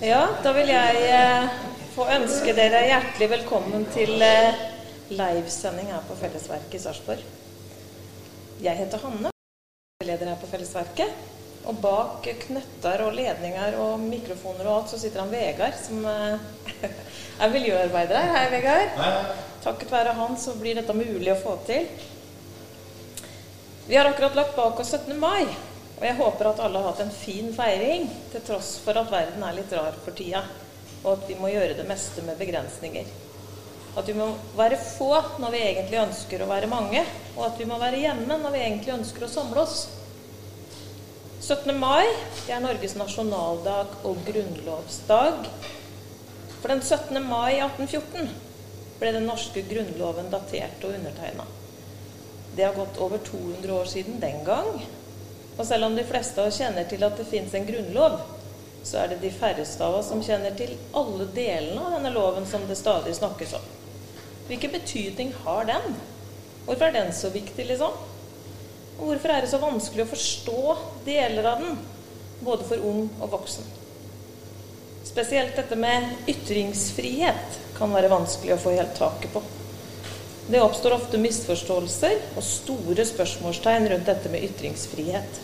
Ja, da vil jeg eh, få ønske dere hjertelig velkommen til eh, livesending her på Fellesverket i Sarpsborg. Jeg heter Hanne, leder her på Fellesverket. Og bak knøtter og ledninger og mikrofoner og alt, så sitter han Vegard, som eh, er miljøarbeider her. Hei, Vegard. Takket være han så blir dette mulig å få til. Vi har akkurat lagt bak oss 17. mai, og jeg håper at alle har hatt en fin feiring, til tross for at verden er litt rar for tida, og at vi må gjøre det meste med begrensninger. At vi må være få når vi egentlig ønsker å være mange, og at vi må være hjemme når vi egentlig ønsker å samle oss. 17. mai er Norges nasjonaldag og grunnlovsdag. For den 17. mai 1814 ble den norske grunnloven datert og undertegna. Det har gått over 200 år siden den gang. Og selv om de fleste av oss kjenner til at det fins en grunnlov, så er det de færreste av oss som kjenner til alle delene av denne loven som det stadig snakkes om. Hvilken betydning har den? Hvorfor er den så viktig, liksom? Og hvorfor er det så vanskelig å forstå deler av den, både for ung og voksen? Spesielt dette med ytringsfrihet kan være vanskelig å få helt taket på. Det oppstår ofte misforståelser og store spørsmålstegn rundt dette med ytringsfrihet.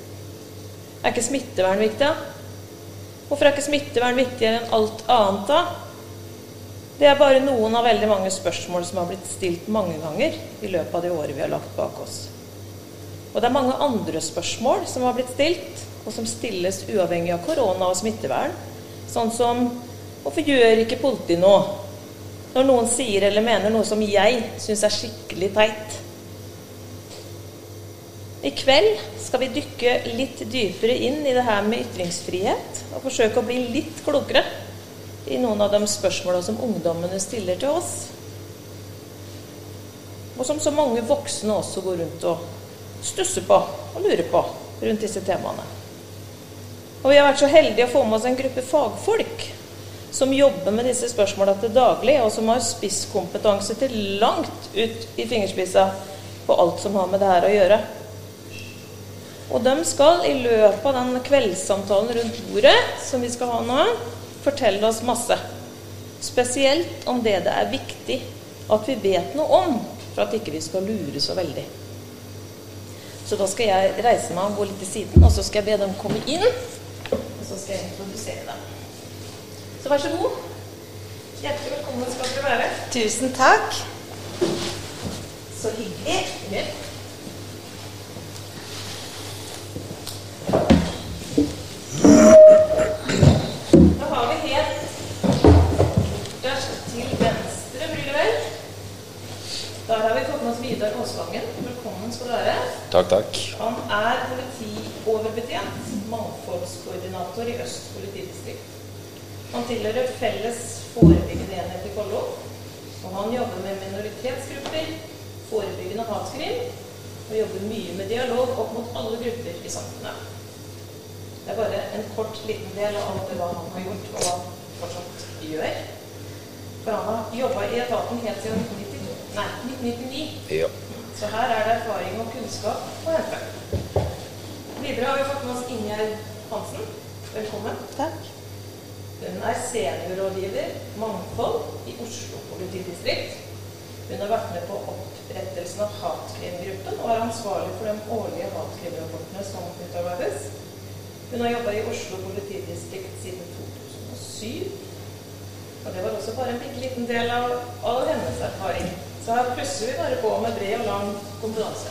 Er ikke smittevern viktig, da? Hvorfor er ikke smittevern viktigere enn alt annet, da? Det er bare noen av veldig mange spørsmål som har blitt stilt mange ganger i løpet av de året vi har lagt bak oss. Og det er mange andre spørsmål som har blitt stilt, og som stilles uavhengig av korona og smittevern. Sånn som hvorfor gjør ikke politiet noe? Når noen sier eller mener noe som jeg syns er skikkelig teit. I kveld skal vi dykke litt dypere inn i det her med ytringsfrihet, og forsøke å bli litt klokere i noen av de spørsmåla som ungdommene stiller til oss. Og som så mange voksne også går rundt og stusser på og lurer på rundt disse temaene. Og vi har vært så heldige å få med oss en gruppe fagfolk som jobber med disse spørsmåla til daglig, og som har spisskompetanse til langt ut i fingerspissa på alt som har med det her å gjøre. Og de skal i løpet av den kveldssamtalen rundt bordet som vi skal ha nå, fortelle oss masse. Spesielt om det det er viktig at vi vet noe om, for at ikke vi skal lure så veldig. Så da skal jeg reise meg og gå litt til siden, og så skal jeg be dem komme inn. Og så skal jeg introdusere dem. Så vær så god. Hjertelig velkommen skal dere være. Tusen takk. Så hyggelig. Da har vi helt der til venstre, blir det vel. Der har vi fått med oss Vidar Aasvangen. Velkommen skal du være. Takk, takk. Han er politioverbetjent, mangfoldskoordinator i Øst politidistrikt. Han tilhører felles forebyggende enhet i Follo. Og han jobber med minoritetsgrupper, forebyggende hatkrim, og jobber mye med dialog opp mot alle grupper i samfunnet. Det er bare en kort, liten del av alt det han har gjort, og hva han fortsatt gjør. For han har jobba i etaten helt siden 1992, nei, 1999. Ja. Så her er det erfaring og kunnskap å hente. Videre har vi fått med oss Ingjerd Hansen. Velkommen. Takk. Hun er seniorrådgiver mangfold i Oslo politidistrikt. Hun har vært med på opprettelsen av Hatkrimgruppen og er ansvarlig for de årlige hatkrimrapportene som utarbeides. Hun har jobba i Oslo politidistrikt siden 2007. Og det var også bare en bitte liten del av all hennes erfaring. Så her plusser vi bare på med bred og lang kompetanse.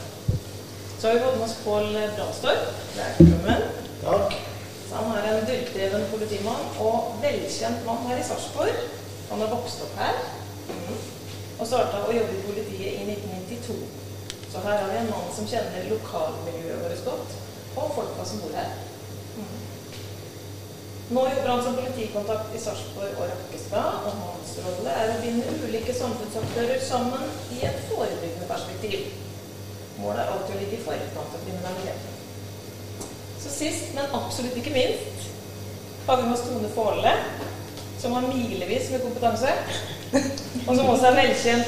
Så har vi fått med oss Pål Branstorp. Velkommen. Takk. Han er en dyrkdreven politimann og velkjent mann her i Sarpsborg. Han har vokst opp her mm. og starta å jobbe i politiet i 1992. Så her har vi en mann som kjenner lokalmiljøet vårt godt, og folka som bor her. Mm. Nå jobber han som politikontakt i Sarpsborg og Rakkestad, og hans rolle er å binde ulike samfunnsaktører sammen i et forebyggende perspektiv. Målet er alltid å ligge i forkant av kriminaliteten. Så sist, men absolutt ikke minst, har vi med oss Tone Fåle, som har milevis med kompetanse. Og som også er velkjent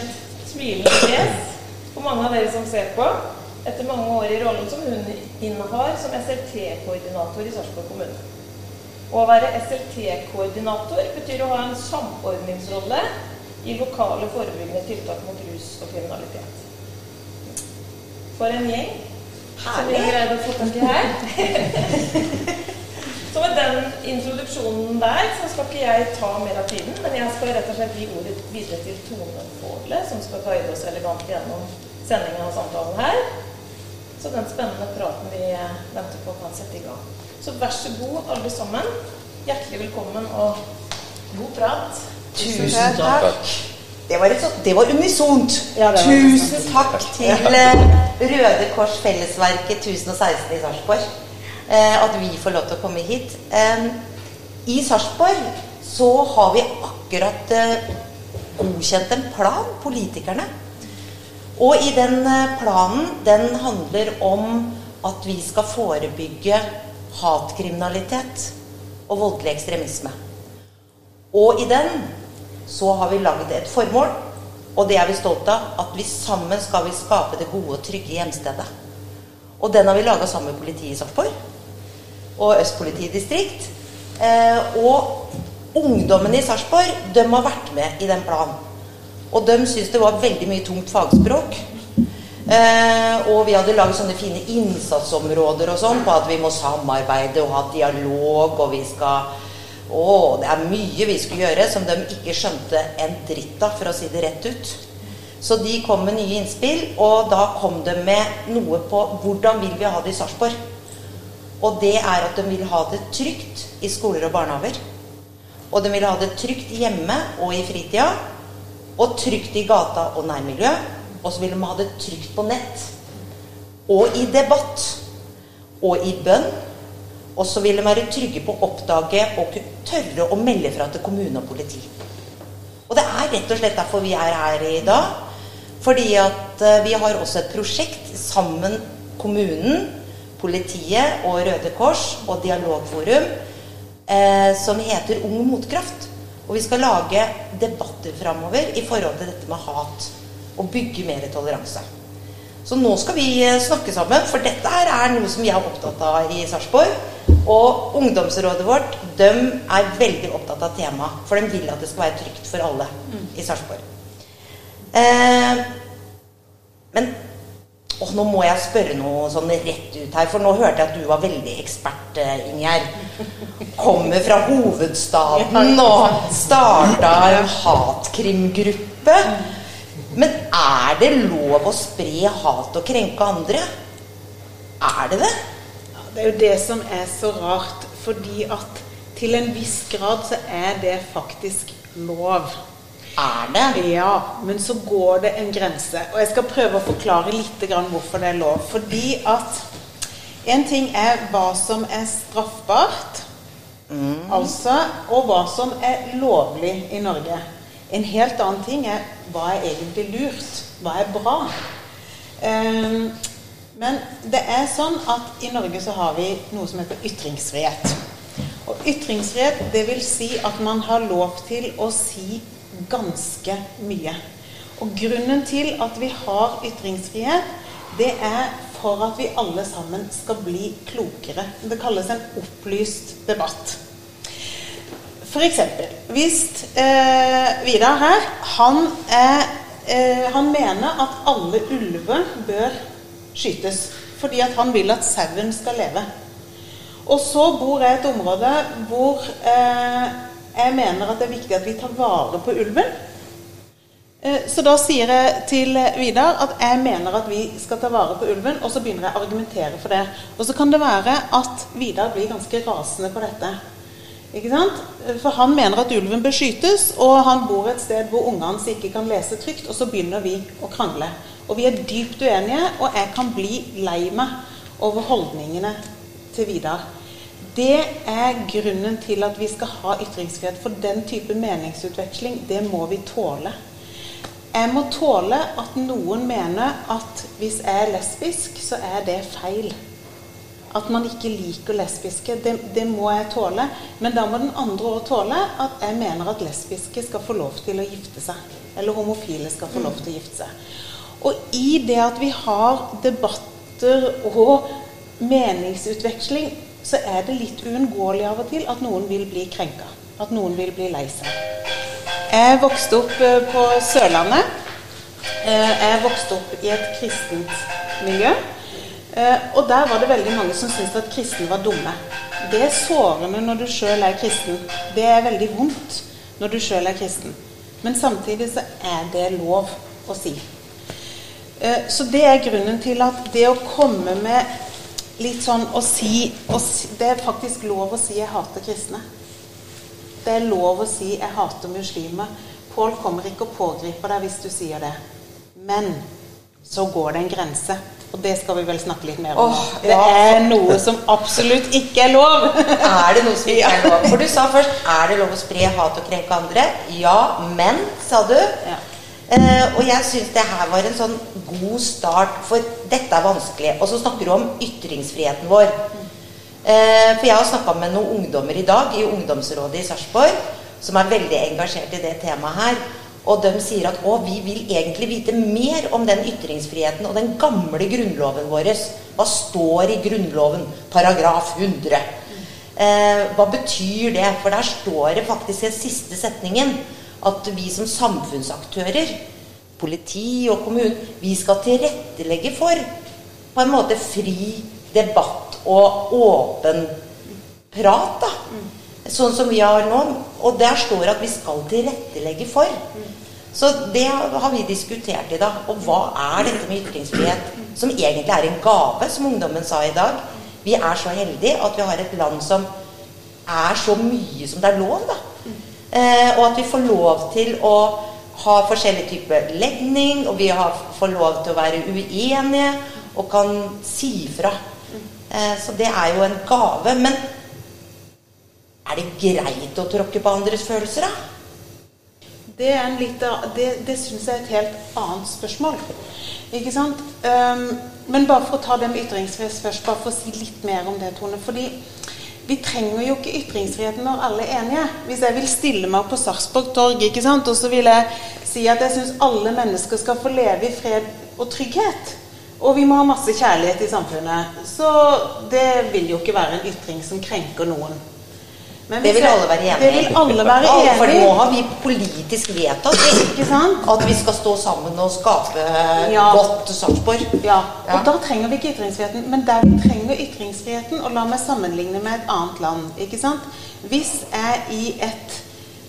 smilende fjes for mange av dere som ser på, etter mange år i rollen som hun innehar som SLT-koordinator i Sarpsborg kommune. Å være SLT-koordinator betyr å ha en samordningsrolle i lokale forebyggende tiltak mot rus og kriminalitet. For en gjeng som vi greide å få tak i her. Så med den introduksjonen der, så skal ikke jeg ta mer av tiden, men jeg skal rett og slett gi ordet videre til Tone Fåle, som skal guide oss elegant gjennom sendingen og samtalen her. Så den spennende praten vi venter på, kan sette i gang. Så vær så god, alle sammen. Hjertelig velkommen og god prat. Tusen takk. Det var, så, det var unisont. Ja, det var Tusen takk til eh, Røde Kors Fellesverket 1016 i Sarpsborg. Eh, at vi får lov til å komme hit. Eh, I Sarpsborg så har vi akkurat eh, godkjent en plan, politikerne. Og i den eh, planen, den handler om at vi skal forebygge hatkriminalitet og voldelig ekstremisme. Og i den så har vi lagd et formål, og det er vi stolte av. At vi sammen skal vi skape det gode og trygge hjemstedet. Og den har vi laga sammen med politiet i Sarpsborg og Øst politidistrikt. Eh, og ungdommene i Sarpsborg, de har vært med i den planen. Og de syntes det var veldig mye tungt fagspråk. Eh, og vi hadde laget sånne fine innsatsområder og sånn på at vi må samarbeide og ha dialog, og vi skal Å, det er mye vi skulle gjøre som de ikke skjønte en dritt av, for å si det rett ut. Så de kom med nye innspill, og da kom de med noe på hvordan vil vi ha det i Sarpsborg. Og det er at de vil ha det trygt i skoler og barnehager. Og de vil ha det trygt hjemme og i fritida. Og trygt i gata og nærmiljø. Og så vil de ha det trygt på nett. Og i debatt. Og i bønn. Og så vil de være trygge på å oppdage og tørre å melde fra til kommune og politi. Og det er rett og slett derfor vi er her i dag. Fordi at eh, vi har også et prosjekt sammen kommunen, politiet og Røde Kors og Dialogforum eh, som heter Ung motkraft. Og vi skal lage debatter framover i forhold til dette med hat. Og bygge mer toleranse. Så nå skal vi eh, snakke sammen, for dette her er noe som vi er opptatt av i Sarpsborg. Og ungdomsrådet vårt de er veldig opptatt av temaet. For de vil at det skal være trygt for alle i Sarpsborg. Eh, men åh, nå må jeg spørre noe sånn rett ut her, for nå hørte jeg at du var veldig ekspert, eh, Ingjerd. Kommer fra hovedstaden og starta en hatkrimgruppe. Men er det lov å spre hat og krenke andre? Er det det? Det er jo det som er så rart, fordi at til en viss grad så er det faktisk lov. Er det? Ja, men så går det en grense. Og jeg skal prøve å forklare litt grann hvorfor det er lov. Fordi at en ting er hva som er straffbart, altså, og hva som er lovlig i Norge. En helt annen ting er hva er egentlig lurt? Hva er bra? Ehm, men det er sånn at i Norge så har vi noe som heter ytringsfrihet. Og ytringsfrihet, det vil si at man har lov til å si ganske mye. Og grunnen til at vi har ytringsfrihet, det er for at vi alle sammen skal bli klokere. Det kalles en opplyst debatt. Eksempel, hvis eh, Vidar her, han, er, eh, han mener at alle ulver bør skytes. Fordi at han vil at sauen skal leve. Og så bor jeg i et område hvor eh, jeg mener at det er viktig at vi tar vare på ulven. Eh, så da sier jeg til Vidar at jeg mener at vi skal ta vare på ulven, og så begynner jeg å argumentere for det. Og så kan det være at Vidar blir ganske rasende på dette. Ikke sant? For han mener at ulven bør skytes, og han bor et sted hvor ungene hans ikke kan lese trygt, og så begynner vi å krangle. Og vi er dypt uenige, og jeg kan bli lei meg over holdningene til Vidar. Det er grunnen til at vi skal ha ytringsfrihet. For den type meningsutveksling, det må vi tåle. Jeg må tåle at noen mener at hvis jeg er lesbisk, så er det feil. At man ikke liker lesbiske. Det, det må jeg tåle. Men da må den andre òg tåle at jeg mener at lesbiske skal få lov til å gifte seg. Eller homofile skal få lov til å gifte seg. Og i det at vi har debatter og meningsutveksling, så er det litt uunngåelig av og til at noen vil bli krenka. At noen vil bli lei seg. Jeg vokste opp eh, på Sørlandet. Eh, Jeg vokste opp i et kristent miljø. Eh, Og der var det veldig mange som syntes at kristne var dumme. Det er sårende når du sjøl er kristen. Det er veldig vondt når du sjøl er kristen. Men samtidig så er det lov å si. Eh, Så det er grunnen til at det å komme med litt sånn å si, å si Det er faktisk lov å si 'jeg hater kristne'. Det er lov å si 'jeg hater muslimer'. Pål kommer ikke og pågriper deg hvis du sier det. Men så går det en grense. Og det skal vi vel snakke litt mer om. Oh. Det ja. er noe som absolutt ikke er lov. Er det noe som ikke er lov? For du sa først er det lov å spre hat og krenke andre. Ja, men, sa du. Ja. Eh, og jeg syns det her var en sånn god start, for dette er vanskelig. Og så snakker du om ytringsfriheten vår. Eh, for jeg har snakka med noen ungdommer i dag i ungdomsrådet i Sarpsborg som er veldig engasjert i det temaet her. Og de sier at å, vi vil egentlig vite mer om den ytringsfriheten og den gamle grunnloven vår. Hva står i Grunnloven, paragraf 100? Eh, hva betyr det? For der står det faktisk i den siste setningen at vi som samfunnsaktører, politi og kommunen, vi skal tilrettelegge for på en måte fri debatt og åpen prat. da. Sånn som vi har nå. Og der står at vi skal tilrettelegge for. Så det har vi diskutert i dag. Og hva er dette med ytringsfrihet? Som egentlig er en gave, som ungdommen sa i dag. Vi er så heldige at vi har et land som er så mye som det er lov, da. Eh, og at vi får lov til å ha forskjellig type legning, og vi har, får lov til å være uenige og kan si fra. Eh, så det er jo en gave. Men er det greit å tråkke på andres følelser, da? Det, er det, det syns jeg er et helt annet spørsmål. Ikke sant? Um, men bare for å ta det med ytringsfrihet først, bare for å si litt mer om det, Tone. Fordi vi trenger jo ikke ytringsfriheten når alle er enige. Hvis jeg vil stille meg på Sarpsborg torg, ikke sant? og så vil jeg si at jeg syns alle mennesker skal få leve i fred og trygghet. Og vi må ha masse kjærlighet i samfunnet. Så det vil jo ikke være en ytring som krenker noen. Men Det vil alle være enig i. Det vil alle være Ja, For nå har vi politisk vedtatt at vi skal stå sammen og skape Ja. godt Sarpsborg. Ja, Ja. og da trenger vi ikke ytringsfriheten. Men der vi trenger ytringsfriheten, og la meg sammenligne med et annet land ikke sant? Hvis jeg i et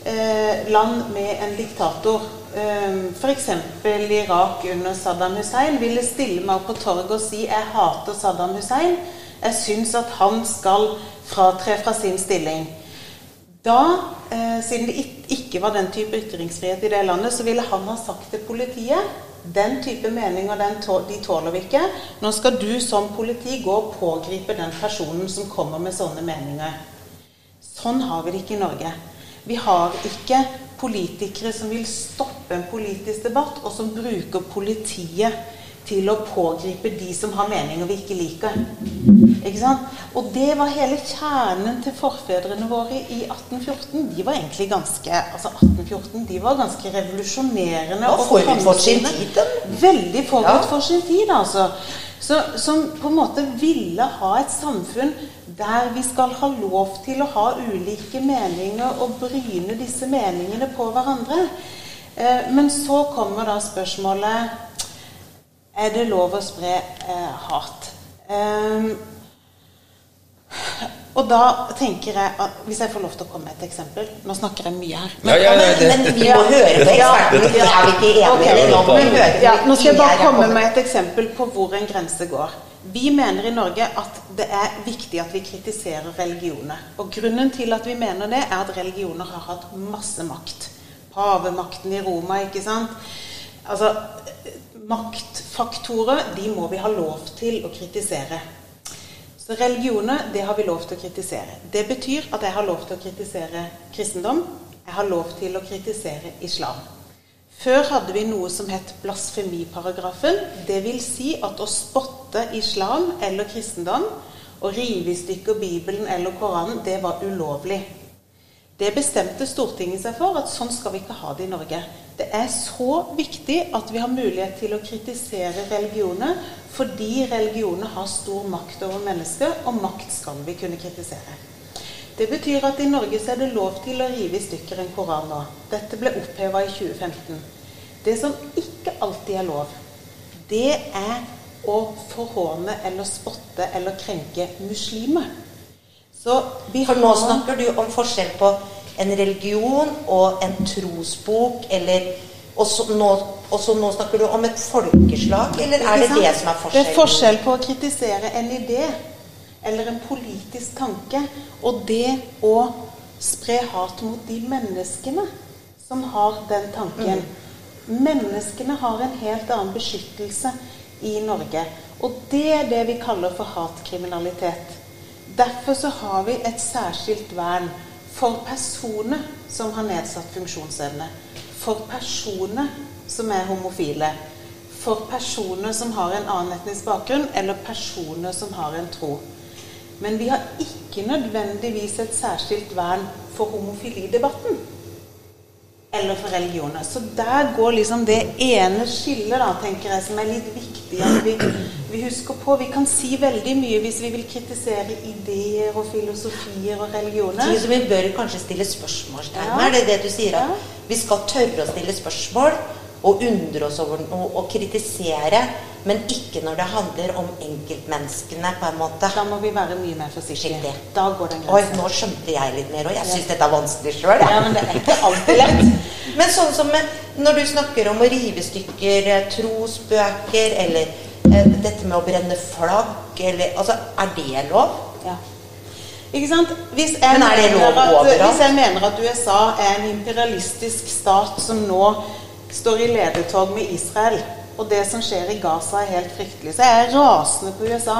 eh, land med en diktator, eh, f.eks. Irak under Saddam Hussein, ville stille meg opp på torget og si jeg hater Saddam Hussein, jeg syns at han skal fratre fra sin stilling. Da, eh, siden det ikke var den type ytringsfrihet i det landet, så ville han ha sagt til politiet den type meninger den tå de tåler vi ikke. Nå skal du som politi gå og pågripe den personen som kommer med sånne meninger. Sånn har vi det ikke i Norge. Vi har ikke politikere som vil stoppe en politisk debatt, og som bruker politiet til å pågripe de som har meninger vi ikke liker. Ikke sant? Og det var hele kjernen til forfedrene våre i 1814. De var egentlig ganske altså 1814, de var ganske revolusjonerende. Og forut for sin tid. Veldig forut Ja. for sin tid, altså. Så, som på en måte ville ha et samfunn der vi skal ha lov til å ha ulike meninger og bryne disse meningene på hverandre. Eh, men så kommer da spørsmålet Er det lov å spre eh, hat? Um, og da tenker jeg at Hvis jeg får lov til å komme med et eksempel Nå snakker jeg mye her. Ja, ja, ja, det- Men vi må høre på ekspertene. Det er vi ikke enige Ja, nå skal jeg bare komme med et eksempel på hvor en grense går. Vi mener i Norge at det er viktig at vi kritiserer religioner. Og grunnen til at vi mener det, er at religioner har hatt masse makt. Pavemakten i Roma, ikke sant. Altså, maktfaktorer, de må vi ha lov til å kritisere. Så religioner, det har vi lov til å kritisere. Det betyr at jeg har lov til å kritisere kristendom. Jeg har lov til å kritisere islam. Før hadde vi noe som het blasfemiparagrafen. Det vil si at å spotte islam eller kristendom og rive i stykker Bibelen eller Koranen, det var ulovlig. Det bestemte Stortinget seg for, at sånn skal vi ikke ha det i Norge. Det er så viktig at vi har mulighet til å kritisere religioner, fordi religioner har stor makt over mennesker, og makt skal vi kunne kritisere. Det betyr at i Norge så er det lov til å rive i stykker en koran nå. Dette ble oppheva i 2015. Det som ikke alltid er lov, det er å forhåne eller spotte eller krenke muslimer. Så For nå snakker du om forskjell på en religion og en trosbok, eller og så, nå, nå snakker du om et folkeslag, eller er det det som er forskjellen? Det er forskjell på å kritisere en idé eller en politisk tanke og det å spre hat mot de menneskene som har den tanken. Mm. Menneskene har en helt annen beskyttelse i Norge. Og det er det vi kaller for hatkriminalitet. Derfor så har vi et særskilt vern for personer som har nedsatt funksjonsevne. For personer som er homofile. For personer som har en annen etnisk bakgrunn, eller personer som har en tro. Men vi har ikke nødvendigvis et særskilt vern for homofilidebatten eller for religioner. Så der går liksom det ene skillet, da, tenker jeg, som er litt viktig at vi, vi, husker på. Vi kan si veldig mye hvis vi vil kritisere ideer og filosofier og religioner. Ting som vi bør kanskje stille spørsmålstegn ved. Ja. Er det det du sier? At ja. vi skal tørre å stille spørsmål og undre oss over noe og kritisere. Men ikke når det handler om enkeltmenneskene, på en måte. Da må vi være mye mer forsiktige. Da går den grensen. Oi, nå skjønte jeg litt mer, og jeg syns dette er vanskelig sjøl. Ja, men det er ikke alltid lett. men sånn som når du snakker om å rive stykker eh, trosbøker, eller eh, dette med å brenne flagg, eller Altså, er det lov? Ja. Ikke sant? Hvis jeg, men er det lov overalt? Hvis jeg mener at USA er en imperialistisk stat som nå står i ledetog med Israel og det som skjer i Gaza, er helt fryktelig. Så jeg er rasende på USA.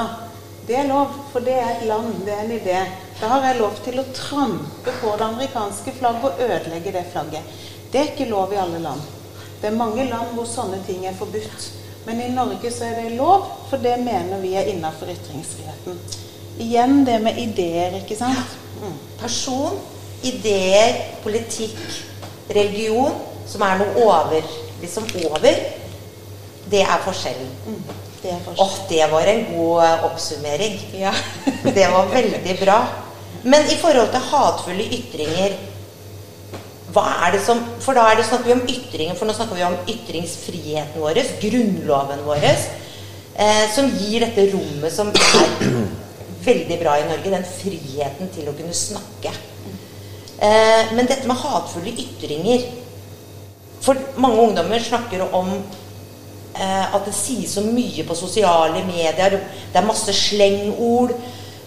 Det er lov, for det er et land, det er en idé. Da har jeg lov til å trampe på det amerikanske flagget og ødelegge det flagget. Det er ikke lov i alle land. Det er mange land hvor sånne ting er forbudt. Men i Norge så er det lov, for det mener vi er innafor ytringsfriheten. Igjen det med ideer, ikke sant? Person, ideer, politikk, religion, som er noe over, liksom over det er forskjellen. Mm, det er forskjellen. Åh, det var en god oppsummering. Ja. det var veldig bra. Men i forhold til hatefulle ytringer hva er det som, For da er det snakker vi om ytringer, for nå snakker vi om ytringsfriheten vår, grunnloven vår, eh, som gir dette rommet som er veldig bra i Norge, den friheten til å kunne snakke. Eh, men dette med hatefulle ytringer For mange ungdommer snakker om at det sies så mye på sosiale medier. Det er masse slengord.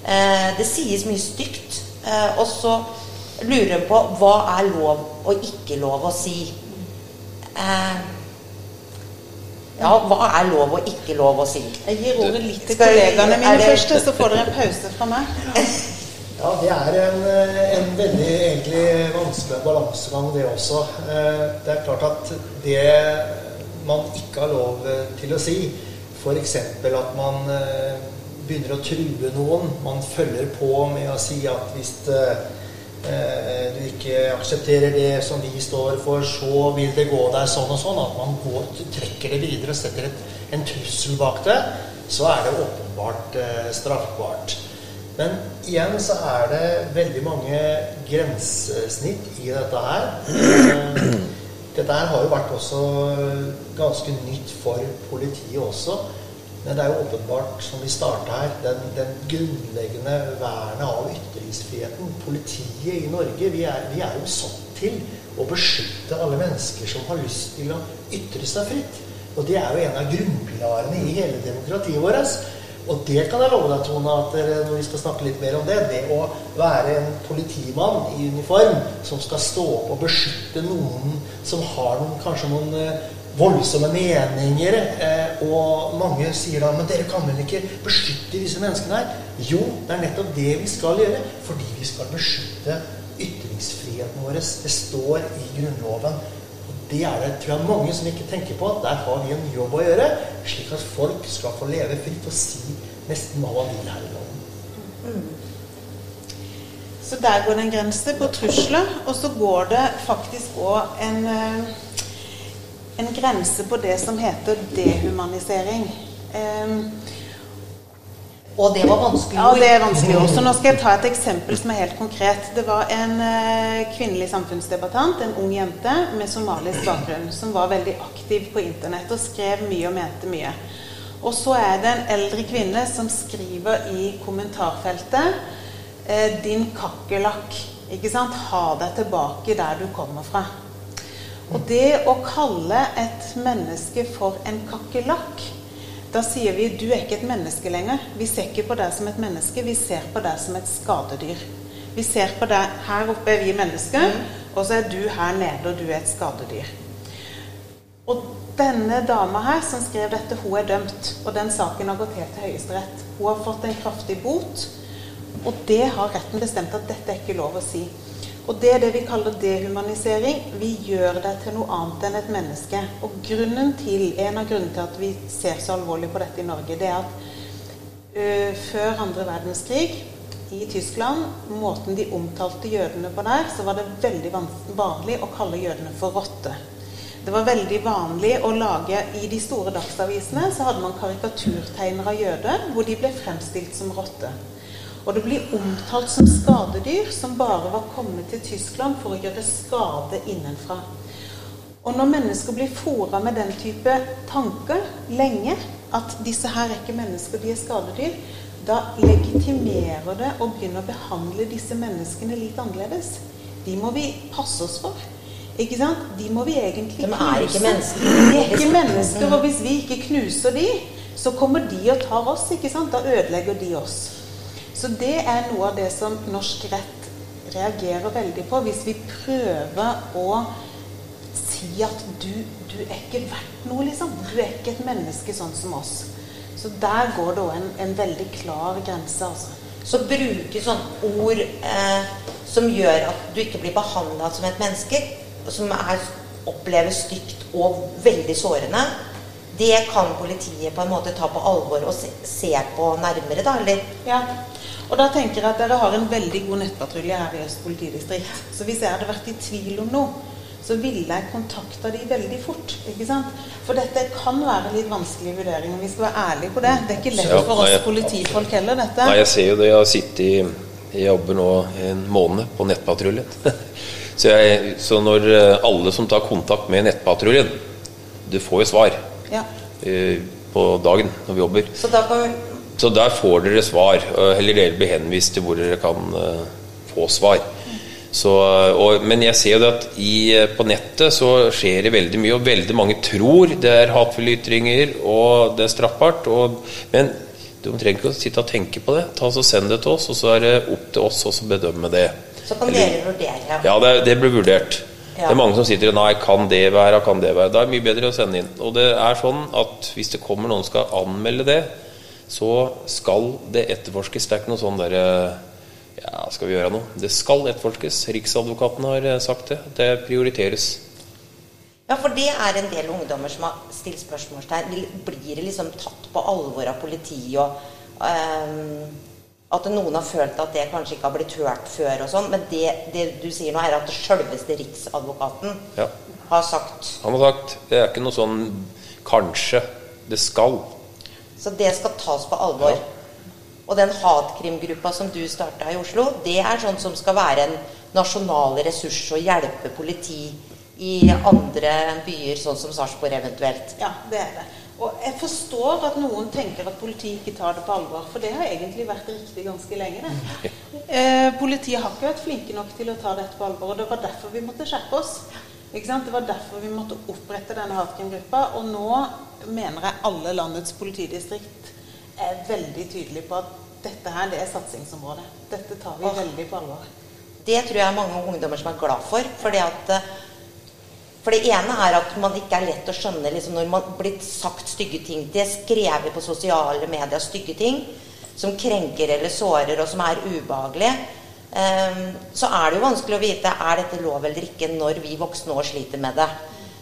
Eh, det sies mye stygt. Eh, og så lurer hun på hva er lov og ikke lov å si. Eh, ja, hva er lov og ikke lov å si? Jeg gir ordet litt til kollegaene mine det... først, så får dere en pause fra meg. Ja, det er en, en veldig egentlig vanskelig balansegang, det også. Eh, det er klart at det man ikke har lov eh, til å si. F.eks. at man eh, begynner å true noen. Man følger på med å si at hvis eh, du ikke aksepterer det som vi står for, så vil det gå deg sånn og sånn. At man går, trekker det videre og setter et, en trussel bak det, så er det åpenbart straffbart. Men igjen så er det veldig mange grensesnitt i dette her. Dette her har jo vært også ganske nytt for politiet også. Men det er jo åpenbart, som vi starta her, den, den, grunnleggende vernet av ytringsfriheten. Politiet i Norge, vi er, vi er, jo satt til å beskytte alle mennesker som har lyst til å ytre seg fritt. Og det er jo en av grunnpilarene i hele demokratiet vårt. Og det kan jeg love deg, Tone, at når vi skal snakke litt mer om det Det å være en politimann i uniform som skal stå opp og beskytte noen som har noen, kanskje noen eh, voldsomme meninger, eh, og mange sier da Men dere kan vel ikke beskytte disse menneskene her? Jo, det er nettopp det vi skal gjøre. Fordi vi skal beskytte ytringsfriheten vår. Det står i Grunnloven det er det tror jeg mange som ikke tenker på. Der har vi en jobb å gjøre, slik at folk skal få leve fritt og si nesten hva man vil her i landet. Mm. Så der går det en grense på trusler, og så går det faktisk òg en, eh, en grense på det som heter dehumanisering. Um, og det var vanskelig Ja, det er vanskelig ord. Så nå skal jeg ta et eksempel som er helt konkret. Det var en uh, kvinnelig samfunnsdebattant, en ung jente med somalisk bakgrunn, som var veldig aktiv på internett og skrev mye og mente mye. Og så er det en eldre kvinne som skriver i kommentarfeltet uh, 'Din kakerlakk'. Ikke sant? Ha deg tilbake der du kommer fra. Og det å kalle et menneske for en kakerlakk da sier vi du er ikke et menneske lenger. Vi ser ikke på deg som et menneske, vi ser på deg som et skadedyr. Vi ser på deg Her oppe er vi mennesker, mm. og så er du her nede, og du er et skadedyr. Og denne dama her som skrev dette, hun er dømt. Og den saken har gått helt til Høyesterett. Hun har fått en kraftig bot, og det har retten bestemt at dette er ikke lov å si. Og det er det vi kaller dehumanisering. Vi gjør deg til noe annet enn et menneske. Og grunnen til, En av grunnene til at vi ser så alvorlig på dette i Norge, det er at ø, før andre verdenskrig i Tyskland, måten de omtalte jødene på der, så var det veldig vanlig å kalle jødene for rotte. Det var veldig vanlig å lage I de store dagsavisene så hadde man karikaturtegner av jøder hvor de ble fremstilt som rotte. Og det blir omtalt som skadedyr som bare var kommet til Tyskland for å gjøre skade innenfra. Og når mennesker blir fora med den type tanker lenge, at disse her er ikke mennesker, de er skadedyr, da legitimerer det å begynne å behandle disse menneskene litt annerledes. De må vi passe oss for. Ikke sant? De må vi egentlig knuse. De er ikke mennesker. De er ikke mennesker, og hvis vi ikke knuser de, så kommer de og tar oss. ikke sant? Da ødelegger de oss. Så det er noe av det som norsk rett reagerer veldig på. Hvis vi prøver å si at du, du er ikke verdt noe, liksom. Du er ikke et menneske sånn som oss. Så der går det òg en, en, veldig klar grense, altså. Så bruke sånne ord eh, som gjør at du ikke blir behandla som et menneske, som er, oppleves stygt og veldig sårende, det kan politiet på en måte ta på alvor og se, se på nærmere, da? eller? Ja. Og da tenker jeg at dere har en veldig god nettpatrulje her i Øst politidistrikt. Så hvis jeg hadde vært i tvil om noe, så ville jeg kontakta de veldig fort. ikke sant? For dette kan være litt vanskelig vurdering, og vi skal være ærlige på det. Det er ikke lett for oss politifolk heller, dette. Nei, jeg ser jo det. Jeg har sittet i jeg jobber nå en måned på nettpatruljen. så, jeg, så, når eh, alle som tar kontakt med nettpatruljen Du får jo svar ja. Eh, på dagen når vi jobber. Så da kan så der får dere svar. Eller dere blir henvist til hvor dere kan uh, få svar. Så, og, men jeg ser jo at i, på nettet så skjer det veldig mye, og veldig mange tror det er hatefulle ytringer og det er straffbart. Og, men du trenger ikke å sitte og tenke på det. Ta så Send det til oss, og så er det opp til oss å bedømme det. Så kan dere vurdere? Ja, det, det blir vurdert. Ja. Det er mange som sitter og Nei, kan det være? Kan det være? Da er det mye bedre å sende inn. Og det er sånn at hvis det kommer noen som skal anmelde det, så skal det etterforskes. Det er ikke noe sånn derre Ja, skal vi gjøre noe? Det skal etterforskes. Riksadvokaten har eh, sagt det. Det prioriteres. Ja, for det er en del ungdommer som har stilt spørsmålstegn. Blir det liksom tatt på alvor av politiet? og um, At noen har følt at det kanskje ikke har blitt hørt før og sånn. Men det, det, du sier nå, er at det sjølveste Riksadvokaten ja. har sagt Han har sagt Det er ikke noe sånn kanskje. Det skal. Så det skal tas på alvor. Ja. Og den hatkrimgruppa som du starta i Oslo, det er sånn som skal være en nasjonal ressurs og hjelpe politi i andre byer, sånn som Sarpsborg eventuelt. Ja, det er det. Og jeg forstår at noen tenker at politiet ikke tar det på alvor, for det har egentlig vært riktig ganske lenge. Det. Eh, politiet har ikke vært flinke nok til å ta dette på alvor, og det var derfor vi måtte skjerpe oss. Det var derfor vi måtte opprette denne hatkrimgruppa. Og nå mener jeg alle landets politidistrikt er veldig tydelige på at dette her, det er satsingsområdet. Dette tar vi veldig på alvor. Det tror jeg er mange ungdommer som er glad for. fordi at eh, for det ene er at man ikke er lett å skjønne liksom, når man blir sagt stygge ting. Det er skrevet på sosiale medier stygge ting som krenker eller sårer, og som er ubehagelige. Um, så er det jo vanskelig å vite er dette lov eller ikke når vi voksne òg sliter med det.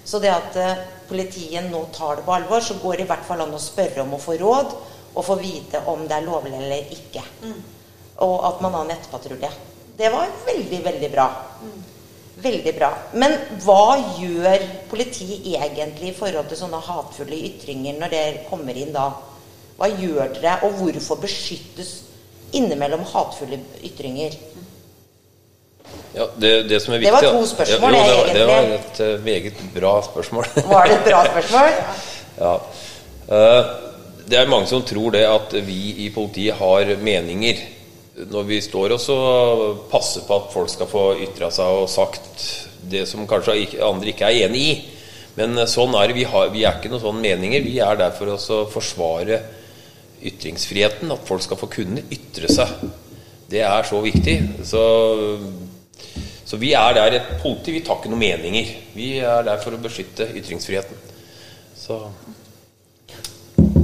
Så det at uh, politiet nå tar det på alvor, så går det i hvert fall an å spørre om å få råd og få vite om det er lovlig eller ikke. Mm. Og at man har nettpatrulje. Det var veldig, veldig bra. Veldig bra. Men hva gjør politiet egentlig i forhold til sånne hatefulle ytringer når det kommer inn da? Hva gjør dere, og hvorfor beskyttes innimellom hatefulle ytringer? Ja, det, det som er Det var to spørsmål, ja, jo, det, var- egentlig. det var et eh, meget bra spørsmål. Var det et bra spørsmål? Ja. Eh, Det er mange som tror det at vi i politiet har meninger. Når vi står og passer på at folk skal få ytra seg og sagt det som kanskje andre ikke er enig i. Men eh, sånn er det. Vi, har, vi er ikke noen sånne meninger. Vi er der for å forsvare ytringsfriheten. At folk skal få kunne ytre seg. Det er så viktig. Så, så vi er der et politi. Vi tar ikke noen meninger. Vi er der for å beskytte ytringsfriheten. Så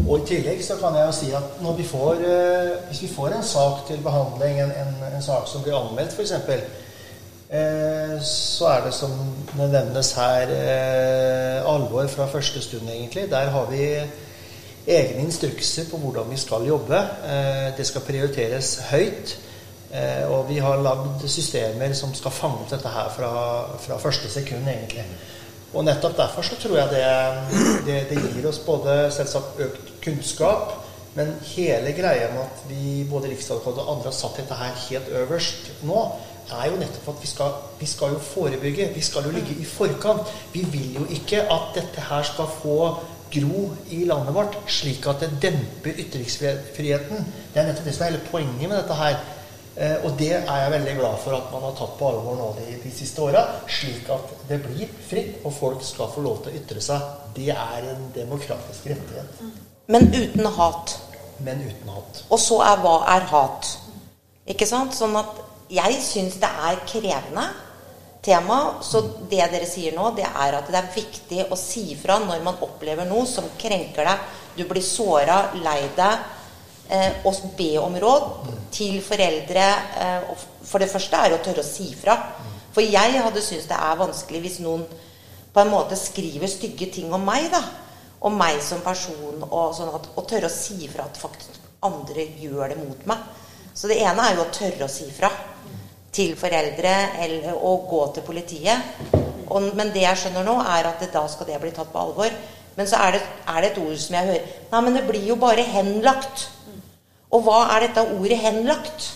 Og i tillegg så kan jeg jo si at når vi får, eh, hvis vi får en sak til behandling, en, en, en sak som blir anmeldt f.eks., eh, så er det som det nevnes her, eh, alvor fra første stund, egentlig. Der har vi egne instrukser på hvordan vi skal jobbe. Eh, det skal prioriteres høyt. Eh, og vi har lagd systemer som skal fange opp dette her fra, fra første sekund, egentlig. Og nettopp derfor så tror jeg det, det, det gir oss både selvsagt økt kunnskap, men hele greia med at vi, både Riksadvokaten og andre har satt dette her helt øverst nå, er jo nettopp at vi skal, vi skal jo forebygge. Vi skal jo ligge i forkant. Vi vil jo ikke at dette her skal få gro i landet vårt, slik at det demper ytringsfriheten. Det er nettopp det som er hele poenget med dette her. Eh, og det er jeg veldig glad for at man har tatt på alvor nå de, de siste åra, slik at det blir fritt, og folk skal få lov til å ytre seg. Det er en demokratisk rettighet, Men uten hat. men uten hat. Og så er hva er hat? Ikke sant? Sånn at jeg syns det er krevende tema. Så det dere sier nå, det er at det er viktig å si fra når man opplever noe som krenker deg. Du blir såra, lei deg. Eh, og be om råd til foreldre. Eh, for det første er å tørre å si fra. For jeg hadde syntes det er vanskelig hvis noen på en måte skriver stygge ting om meg, da. Om meg som person, og sånn at, og tørre å si fra at faktisk andre gjør det mot meg. Så det ene er jo å tørre å si fra til foreldre eller å gå til politiet. Og, men det jeg skjønner nå, er at det, da skal det bli tatt på alvor. Men så er det, er det et ord som jeg hører Nei, men det blir jo bare henlagt. Og hva er dette ordet 'henlagt'?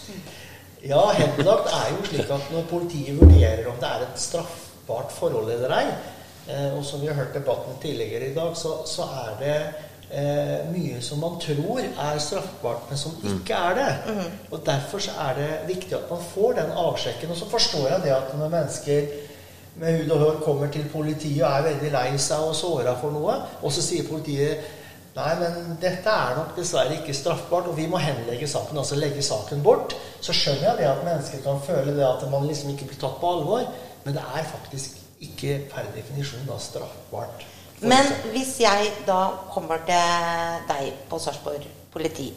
Ja, henlagt er jo slik at når politiet vurderer om det er et straffbart forhold eller ei, eh, og som vi har hørt debatten tidligere i dag, så, så er det eh, mye som man tror er straffbart, men som ikke er det. Og Derfor så er det viktig at man får den avsjekken. Og så forstår jeg det at når mennesker med hud og hår kommer til politiet og er veldig lei seg og såra for noe, og så sier politiet Nei, men dette er nok dessverre ikke straffbart, og vi må henlegge saken, altså legge saken bort. Så skjønner jeg det at mennesker kan føle det at man liksom ikke blir tatt på alvor, men det er faktisk ikke per definisjon da straffbart. Men eksempel. hvis jeg da kommer til deg på Sarpsborg politi,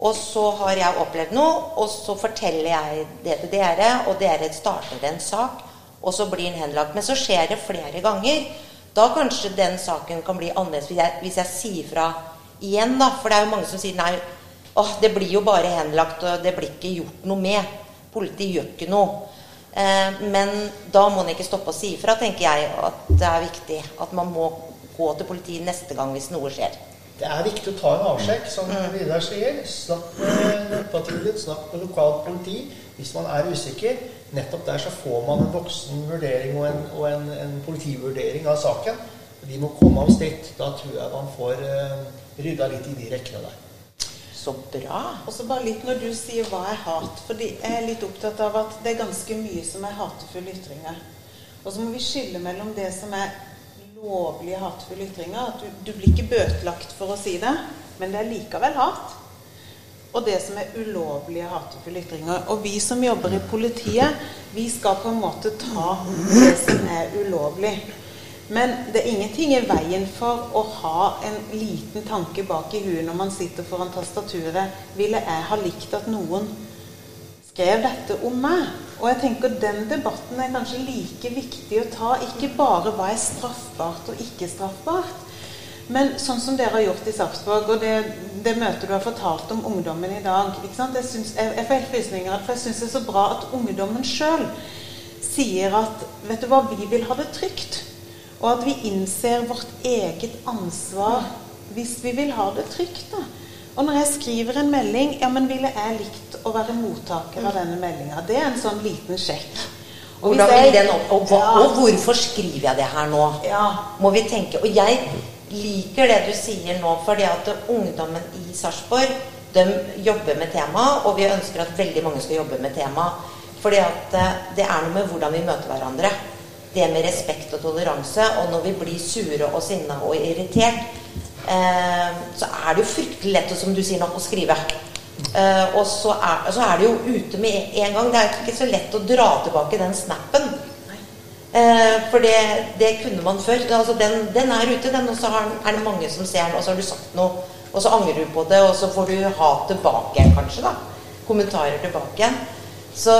og så har jeg opplevd noe, og så forteller jeg det til dere, og dere starter en sak, og så blir den henlagt. Men så skjer det flere ganger. Da kanskje den saken kan bli annerledes hvis jeg, hvis jeg sier fra igjen, da. For det er jo mange som sier nei, åh, det blir jo bare henlagt, og det blir ikke gjort noe med. Politiet gjør ikke noe. Eh, men da må man ikke stoppe å si ifra, tenker jeg at det er viktig. At man må gå til politiet neste gang hvis noe skjer. Det er viktig å ta en avsjekk, som Vidar sier. Snakk med patruljen, snakk med lokalt politi hvis man er usikker. Nettopp der så får man en voksen vurdering og en, og en, en politivurdering av saken. De må komme av dit. Da tror jeg man får uh, rydda litt i de rekkene der. Så bra. Og så bare litt når du sier hva er hat. fordi jeg er litt opptatt av at det er ganske mye som er hatefulle ytringer. Og så må vi skille mellom det som er lovlige hatefulle ytringer. At du, du blir ikke bøtelagt for å si det, men det er likevel hat. Og det som er ulovlige hatefulle ytringer. Og vi som jobber i politiet, vi skal på en måte ta det som er ulovlig. Men det er ingenting i veien for å ha en liten tanke bak i huet når man sitter foran tastaturet. Ville jeg ha likt at noen skrev dette om meg? Og jeg tenker den debatten er kanskje like viktig å ta. Ikke bare hva er straffbart og ikke straffbart, Men sånn som dere har gjort i Sarpsborg, og det, det møtet du har fortalt om ungdommen i dag? Jeg, synes, jeg, jeg får helt frysninger, for jeg syns det er så bra at ungdommen sjøl sier at vet du hva, vi vil ha det trygt. Og at vi innser vårt eget ansvar hvis vi vil ha det trygt. da. Og når jeg skriver en melding, ja, men ville jeg likt å være mottaker av denne meldinga? Det er en sånn liten sjekk. Og, jeg- den og, og, og hvorfor skriver jeg det her nå? Ja. Må vi tenke. Og jeg liker det du sier nå, fordi at ungdommen i Sarpsborg de jobber med temaet, og vi ønsker at veldig mange skal jobbe med temaet. Fordi at eh, det er noe med hvordan vi møter hverandre. Det med respekt og toleranse. Og når vi blir sure og sinna og irritert, eh, så er det jo fryktelig lett, som du sier nå, å skrive. Eh, og så er, så er det jo ute med en gang. Det er ikke så lett å dra tilbake den snappen. Eh, for det, det kunne man før. Altså, den, den er ute, den, og så er det mange som ser den, og så har du sagt noe, og så angrer du på det, og så får du hat tilbake kanskje. da Kommentarer tilbake. Så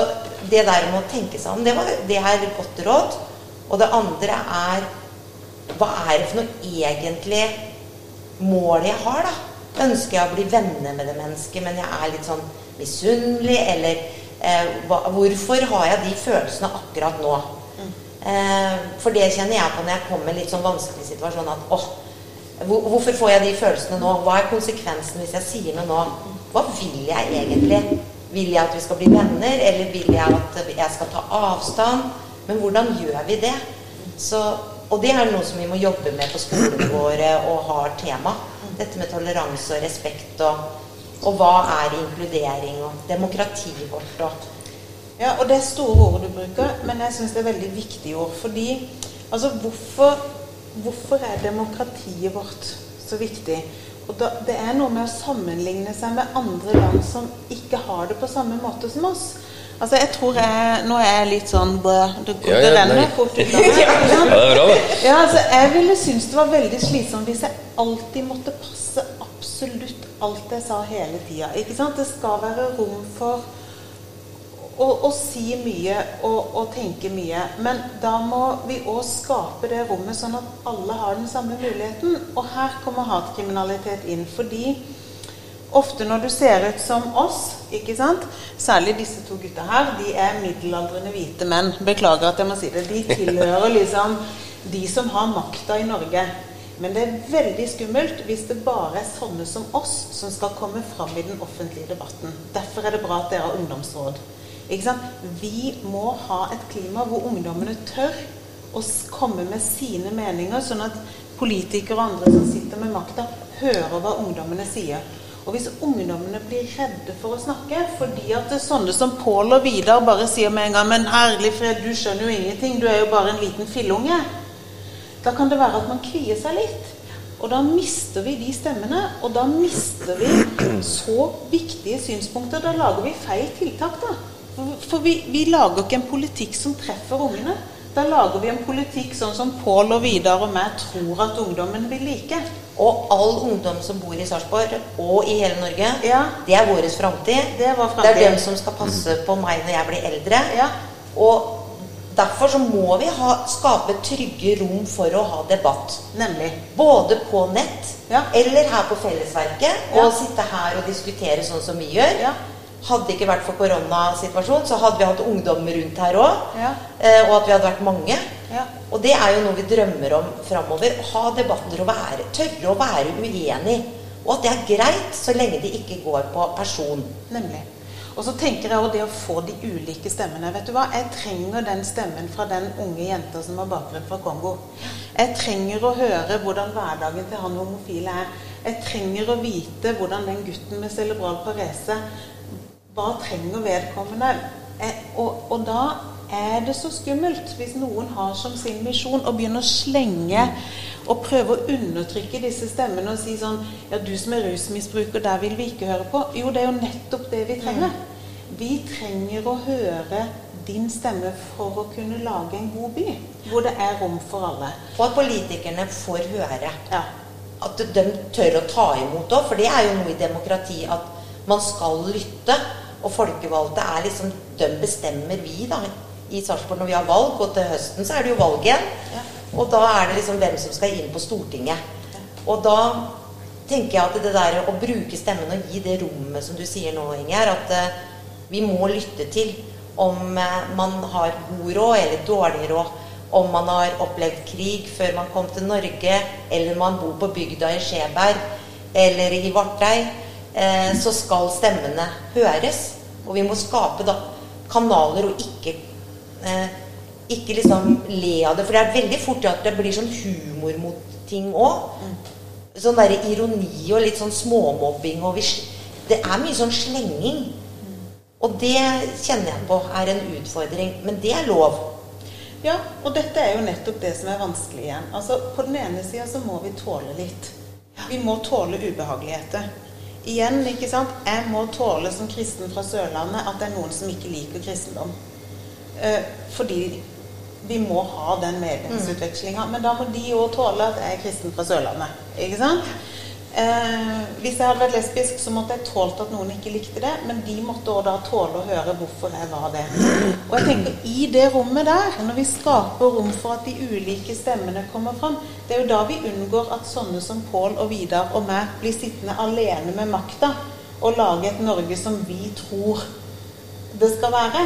det der med å tenke seg om, det, var, det er godt råd. Og det andre er Hva er det for noe egentlig mål jeg har, da? Ønsker jeg å bli venner med det mennesket, men jeg er litt sånn misunnelig, eller eh, hva, Hvorfor har jeg de følelsene akkurat nå? Eh, for det kjenner jeg på når jeg kommer i litt sånn vanskelig situasjon at åh, hvorfor får jeg de følelsene nå? Hva er konsekvensen hvis jeg sier noe nå? Hva vil jeg egentlig? Vil jeg at vi skal bli venner, eller vil jeg at jeg skal ta avstand? Men hvordan gjør vi det? Så, og det er noe som vi må jobbe med på skolene våre og har tema. Dette med toleranse og respekt og, og hva er inkludering og demokratiet vårt og Ja, og det er store ord du bruker, men jeg syns det er veldig viktige ord. Fordi altså, hvorfor, hvorfor er demokratiet vårt så viktig? Og da, Det er noe med å sammenligne seg med andre land som ikke har det på samme måte som oss. Altså, jeg tror jeg Nå er jeg litt sånn bø, Det, Ja, ja, det renner fort ut av meg. Ja, det er bra, det. Ja, altså, jeg ville synes det var veldig slitsomt hvis jeg alltid måtte passe absolutt alt jeg sa hele tida. Det skal være rom for å, og si mye og, og tenke mye. Men da må vi òg skape det rommet sånn at alle har den samme muligheten. Og her kommer hatkriminalitet inn. Fordi ofte når du ser ut som oss, ikke sant Særlig disse to gutta her, de er middelaldrende hvite menn. Beklager at jeg må si det. De tilhører liksom de som har makta i Norge. Men det er veldig skummelt hvis det bare er sånne som oss som skal komme fram i den offentlige debatten. Derfor er det bra at dere har ungdomsråd. Vi må ha et klima hvor ungdommene tør å komme med sine meninger, sånn at politikere og andre som sitter med makta, hører hva ungdommene sier. Og hvis ungdommene blir redde for å snakke fordi at det er sånne som Pål og Vidar bare sier med en gang 'Men herlig fred, du skjønner jo ingenting. Du er jo bare en liten fillunge', da kan det være at man kvier seg litt. Og da mister vi de stemmene, og da mister vi så viktige synspunkter. Da lager vi feil tiltak, da. For, vi, vi lager ikke en politikk som treffer ungene. Da lager vi en politikk sånn som Pål og Vidar og meg tror at ungdommen vil like. Og all ungdom som bor i Sarpsborg og i hele Norge, Ja. det er vår framtid. Det Det er dem som skal passe på meg når jeg blir eldre. Ja. Og derfor så må vi ha, skape trygge rom for å ha debatt. Nemlig. Både på nett Ja. eller her på Fellesverket. Og sitte her og diskutere sånn som vi gjør. Hadde det ikke vært for koronasituasjonen, så hadde vi hatt ungdom rundt her òg. Ja. Eh, og at vi hadde vært mange. Ja. Og det er jo noe vi drømmer om framover. Ha debatter og være, tørre å være uenig. Og at det er greit, så lenge det ikke går på person. Nemlig. Og så tenker jeg også det å få de ulike stemmene. Vet du hva? Jeg trenger den stemmen fra den unge jenta som har bakgrunn fra Kongo. Jeg trenger å høre hvordan hverdagen til han homofile er. Jeg trenger å vite hvordan den gutten med cerebral parese Hva trenger vedkommende? Eh, og, og da er det så skummelt hvis noen har som sin misjon å begynne å slenge og prøve å undertrykke disse stemmene og si sånn Ja, du som er rusmisbruker, der vil vi ikke høre på. Jo, det er jo nettopp det vi trenger. Vi trenger å høre din stemme for å kunne lage en god by, hvor det er rom for alle. Og at politikerne får høre. Ja. At de tør å ta imot òg, for det er jo noe i demokrati at man skal lytte. Og folkevalgte er liksom De bestemmer vi, da. I Sarpsborg når vi har valg, og til høsten så er det jo valg igjen. Ja. Og da er det liksom hvem som skal inn på Stortinget. Og da tenker jeg at det der å bruke stemmen og gi det rommet som du sier nå, Inger, at eh, vi må lytte til om eh, man har god råd eller dårlig råd. Om man har opplevd krig før man kom til Norge, eller man bor på bygda i Skjeberg eller i Vartei, eh, så skal stemmene høres. Og vi må skape da kanaler og ikke eh, ikke liksom le av det. For det er veldig fort at det blir sånn humor mot ting òg. Sånn der ironi og litt sånn småmobbing. Og vi, det er mye sånn slenging. Og det kjenner jeg på er en utfordring. Men det er lov. Ja, og dette er jo nettopp det som er vanskelig igjen. Altså, På den ene sida så må vi tåle litt. Vi må tåle ubehageligheter. Igjen, ikke sant. Jeg må tåle som kristen fra Sørlandet at det er noen som ikke liker kristendom. Eh, fordi vi må ha den medlemsutvekslinga. Men da må de òg tåle at jeg er kristen fra Sørlandet. Ikke sant? Eh, hvis jeg hadde vært lesbisk, så måtte jeg tålt at noen ikke likte det. Men de måtte også da tåle å høre hvorfor jeg var det. Og jeg tenker i det rommet der, når vi skaper rom for at de ulike stemmene kommer fram, det er jo da vi unngår at sånne som Pål og Vidar og meg blir sittende alene med makta og lage et Norge som vi tror det skal være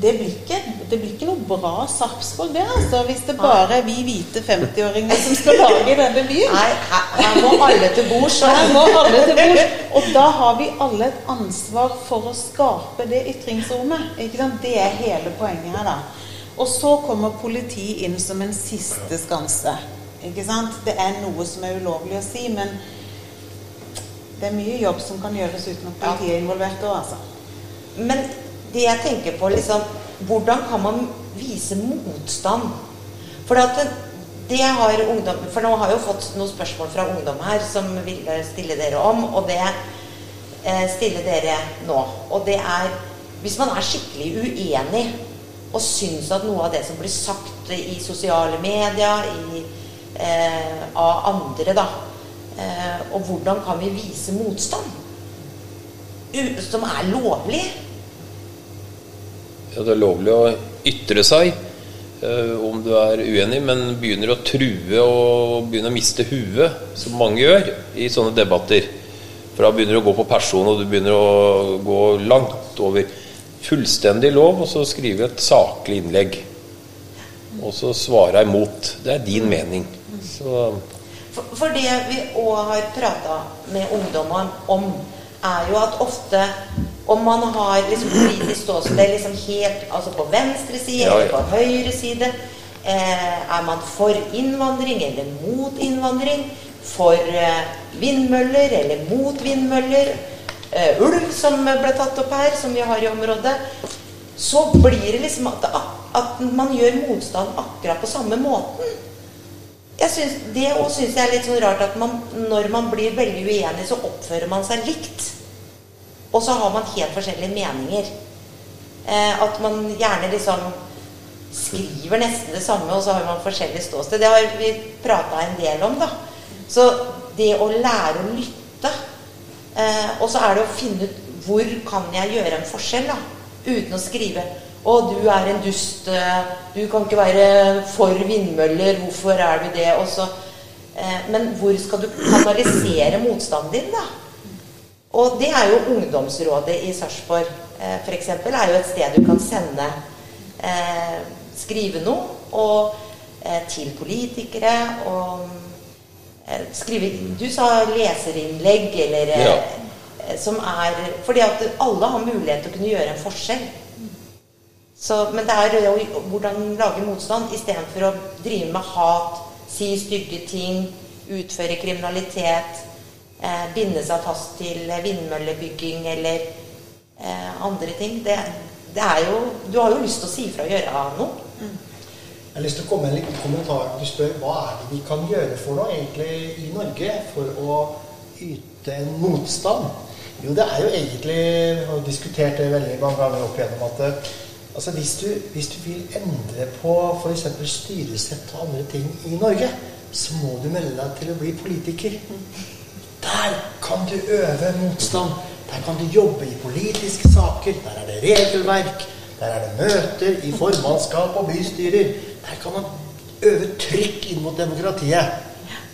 det blir, ikke, det blir ikke noe bra Sarpsborg, det, altså. Hvis det bare er vi hvite 50-åringer som skal lage denne byen. Nei, her, her må alle til bords. Her må alle til bords. Og da har vi alle et ansvar for å skape det ytringsrommet. Ikke sant? Det er hele poenget her, da. Og så kommer politiet inn som en siste skanse. Ikke sant? Det er noe som er ulovlig å si, men det er mye jobb som kan gjøres uten at politiet er involvert òg, altså. Men det jeg tenker på liksom, Hvordan kan man vise motstand? For at det har ungdom For nå har jeg jo fått noen spørsmål fra ungdom her som vil stille dere om, og det eh, stiller dere nå. Og det er Hvis man er skikkelig uenig og syns at noe av det som blir sagt i sosiale medier, i, eh, av andre, da eh, Og hvordan kan vi vise motstand? U som er lovlig? Det er lovlig å ytre seg uh, om du er uenig, men begynner å true og begynner å miste huet, som mange gjør i sånne debatter. For da begynner du å gå på person, og du begynner å gå langt over fullstendig lov, og så skrive et saklig innlegg. Og så svare imot. Det er din mening. Så for, for det vi òg har prata med ungdommer om, er jo at ofte om man har liksom politisk ståsted liksom helt altså på venstre side Ja, ja. eller på høyre side eh, Er man for innvandring eller mot innvandring? For eh, vindmøller eller mot vindmøller? Eh, ulv, som ble tatt opp her, som vi har i området. Så blir det liksom at, at man gjør motstand akkurat på samme måten. Jeg synes, det òg syns jeg er litt sånn rart at man, når man blir veldig uenig, så oppfører man seg likt. Og så har man helt forskjellige meninger. Eh, at man gjerne liksom skriver nesten det samme, og så har man forskjellig ståsted. Det har vi prata en del om, da. Så det å lære å lytte eh, Og så er det å finne ut hvor kan jeg gjøre en forskjell, da. Uten å skrive 'Å, du er en dust. eh, Du kan ikke være for vindmøller. Hvorfor er du det?' Og eh, men hvor skal du kanalisere motstanden din, da? Og det er jo ungdomsrådet i Sarpsborg eh, f.eks. er jo et sted du kan sende eh, skrive noe og, eh, til politikere og eh, skrive Du sa leserinnlegg eller Ja. Som er Fordi at alle har mulighet til å kunne gjøre en forskjell. Så, men det er jo hvordan lage motstand istedenfor å drive med hat, si stygge ting, utføre kriminalitet, eh, binde seg fast til vindmøllebygging eller eh, andre ting. Det, det er jo Du har jo lyst til å si ifra og gjøre noe. Jeg har lyst til å komme med en liten kommentar. Du spør hva er det vi kan gjøre for noe egentlig i Norge for å yte en motstand? Jo, det er jo egentlig og har diskutert det veldig mange ganger opp igjennom at eh, altså hvis, du, hvis du vil endre på f.eks. styresett og andre ting i Norge, så må du melde deg til å bli politiker. Der kan du øve motstand. Der kan du jobbe i politiske saker. Der er det regelverk. Der er det møter i formannskap og bystyrer. Der kan man øve trykk inn mot demokratiet.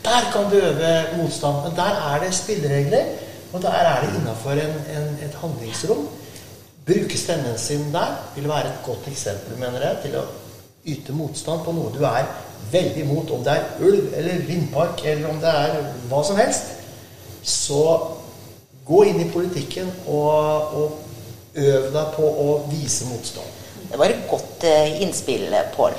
Der kan du øve motstand. Men der er det spilleregler, og der er det innafor et handlingsrom. Bruke stemmen sin der vil være et godt eksempel, mener jeg, til å yte motstand på noe du er veldig imot. Om det er ulv eller vindpark eller om det er hva som helst. Så gå inn i politikken og, og øv deg på å vise motstand. Det var et godt uh, innspill, Pål.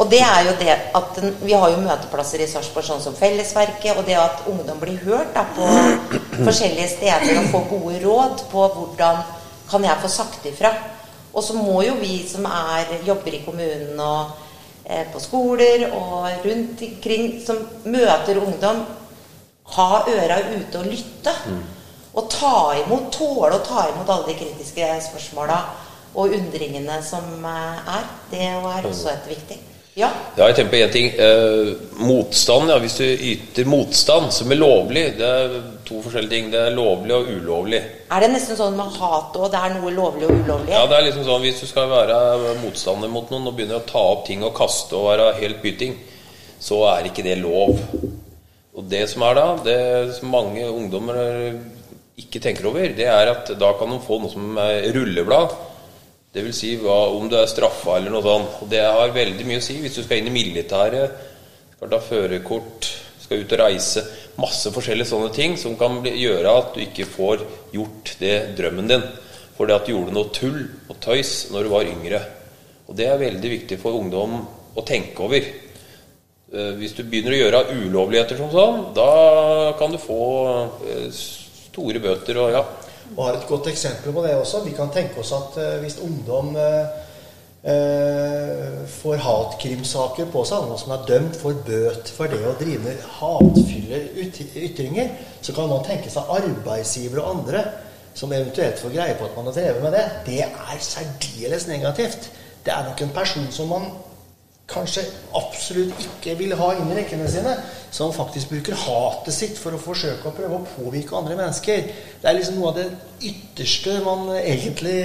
Og det er jo det at Vi har jo møteplasser i Sarpsborg sånn som Fellesverket. Og det at ungdom blir hørt da, på forskjellige steder og får gode råd på hvordan kan jeg få sagt ifra. Og så må jo vi som er, jobber i kommunen og eh, på skoler og rundt omkring, som møter ungdom, ha øra ute og lytte. Mm. Og ta imot, tåle å ta imot alle de kritiske spørsmåla og undringene som eh, er. Det er også et viktig. Ja. ja, jeg tenker på én ting. Eh, motstand, ja. Hvis du yter motstand som er lovlig Det er to forskjellige ting. Det er lovlig og ulovlig. Er det nesten sånn med hat òg? Det er noe lovlig og ulovlig? Ja, det er liksom sånn hvis du skal være motstander mot noen og begynner å ta opp ting og kaste og være helt byting, så er ikke det lov. Og det som er da, det som mange ungdommer ikke tenker over, det er at da kan de få noe som er rulleblad Dvs. Si om du er straffa eller noe sånt. Og det har veldig mye å si hvis du skal inn i militæret, skal ta førerkort, skal ut og reise. Masse forskjellige sånne ting som kan gjøre at du ikke får gjort det drømmen din. Fordi at du gjorde noe tull og tøys når du var yngre. Og det er veldig viktig for ungdom å tenke over. Eh, hvis du begynner å gjøre ulovligheter som sånn, da kan du få eh, store bøter og ja, Vi har et godt eksempel på det også. Vi kan tenke oss at uh, hvis ungdom får hatkrimsaker på seg, noen som er dømt for bøt for det å drive med hatfylle ytringer, så kan man tenke seg arbeidsgivere og andre som eventuelt får greie på at man har drevet med det. Det er særdeles negativt. Det er nok en person som man kanskje absolutt ikke vil ha inn i rekkene sine, som faktisk bruker hatet sitt for å forsøke å prøve å påvirke andre mennesker. Det er liksom noe av det ytterste man egentlig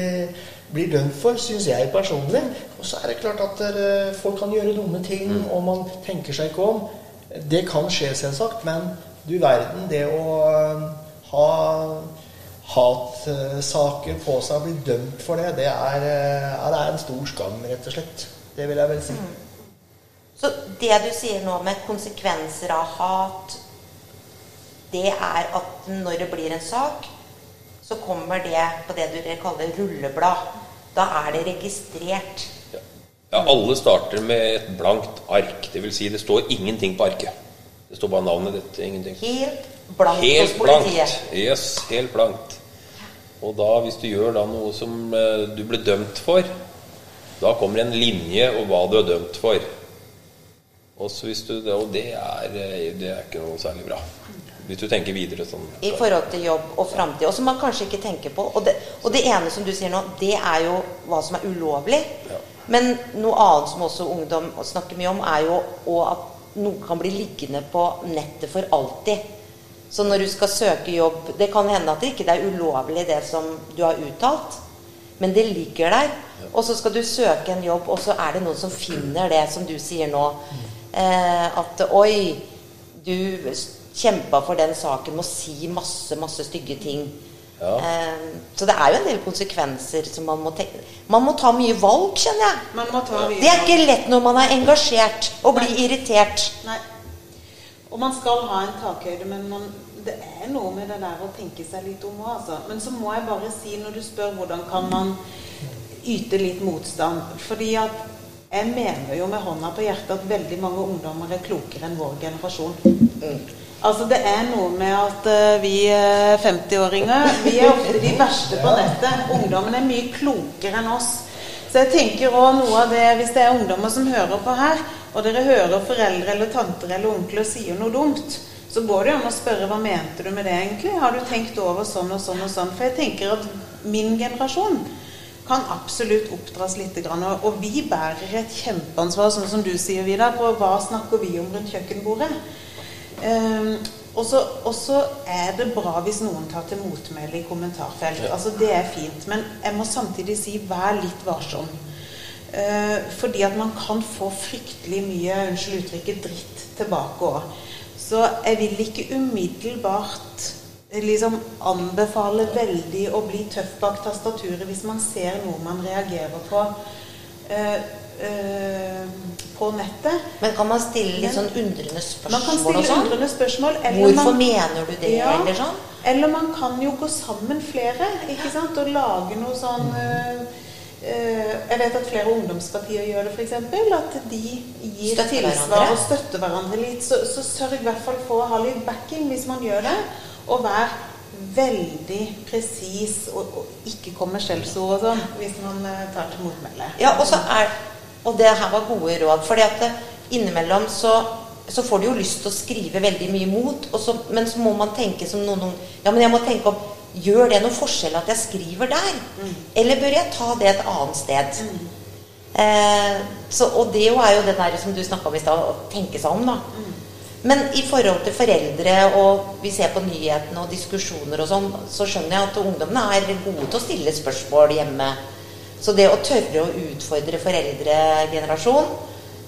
blir dømt for, syns jeg personlig. Og så er det klart at uh, folk kan gjøre dumme ting, mm. og man tenker seg ikke om. Det kan skje, selvsagt, men du verden, det å uh, ha hatsaker på seg og bli dømt for det, det er, uh, det er en stor skam, rett og slett. Det vil jeg vel si. Så det du sier nå med konsekvenser av hat, det er at når det blir en sak, så kommer det på det du kaller rulleblad. Da er det registrert. Ja. ja, alle starter med et blankt ark. Det vil si, det står ingenting på arket. Det står bare navnet ditt. Ingenting. Helt blankt helt hos politiet. Blankt. Yes, helt blankt. Og da, hvis du gjør da noe som uh, du ble dømt for, da kommer en linje om hva du er dømt for. Og, du, og det, er, eh, det er ikke noe særlig bra. Hvis du tenker videre sånn. I forhold til jobb og framtid. Og som man kanskje ikke tenker på. Og det, og det, ene som du sier nå, det er jo hva som er ulovlig. Ja. Men noe annet som også ungdom snakker mye om, er jo at noe kan bli liggende på nettet for alltid. Så når du skal søke jobb Det kan hende at det ikke er ulovlig, det som du har uttalt. Men det ligger der. Og så skal du søke en jobb, og så er det noen som finner det som du sier nå. Eh, at Oi, du kjempa for den saken med å si masse, masse stygge ting. Ja. Eh, så det er jo en del konsekvenser som man må tenke Man må ta mye valg, kjenner jeg. Mye det er ikke lett når man er engasjert og blir irritert. Nei. Og man skal ha en takhøyde, men man, det er noe med det der å tenke seg litt om òg, altså. Men så må jeg bare si, når du spør hvordan kan man yte litt motstand Fordi at jeg mener jo med hånda på hjertet at veldig mange ungdommer er klokere enn vår generasjon. Mm. Altså Det er noe med at uh, vi 50-åringer eh, vi er ofte de verste på nettet. Ungdommen er mye klokere enn oss. Så jeg tenker også noe av det, Hvis det er ungdommer som hører på her, og dere hører foreldre eller tanter eller onkler sier noe dumt, så går det jo an å spørre hva mente du med det egentlig? Har du tenkt over sånn og sånn og sånn? For jeg tenker at min generasjon kan absolutt oppdras litt. Og vi bærer et kjempeansvar, sånn som du sier, Vidar, på hva snakker vi om rundt kjøkkenbordet. Um, og så er det bra hvis noen tar til motmæle i kommentarfelt. Altså Det er fint. Men jeg må samtidig si vær litt varsom. Eh, fordi at man kan få fryktelig mye, unnskyld uttrykket, dritt tilbake òg. Så jeg vil ikke umiddelbart liksom anbefaler veldig å bli tøff bak tastaturet hvis man ser noe man reagerer på Uh, på nettet. Men kan man stille litt sånn undrende Man kan spørsmål stille sånn? undrende spørsmål. eller Hvorfor man- mener du det, Ja. eller sånn? Eller man kan jo gå sammen flere, ikke sant, og lage noe sånn uh, Jeg vet at flere ungdomspartier gjør det, f.eks. At de gir Støtter tilsvar hverandre. og støtter hverandre litt. Så, så sørg i hvert fall for å ha litt backing hvis man gjør det. Og vær veldig presis og, og ikke komme med skjellsord og sånn hvis man eh, tar til motmæle. Ja, og så er Og det her var gode råd. fordi at det, innimellom så, så får du jo lyst til å skrive veldig mye imot, så, men så må man tenke som noen noen- Ja, men jeg må tenke om Gjør det noen forskjell at jeg skriver der? Eller bør jeg ta det et annet sted? Eh, så, og det er jo det der som du snakka om i stad, å tenke seg om, da. Men i forhold til foreldre, og vi ser på nyhetene og diskusjoner og sånn, så skjønner jeg at ungdommene er gode til å stille spørsmål hjemme. Så det å tørre å utfordre foreldregenerasjonen,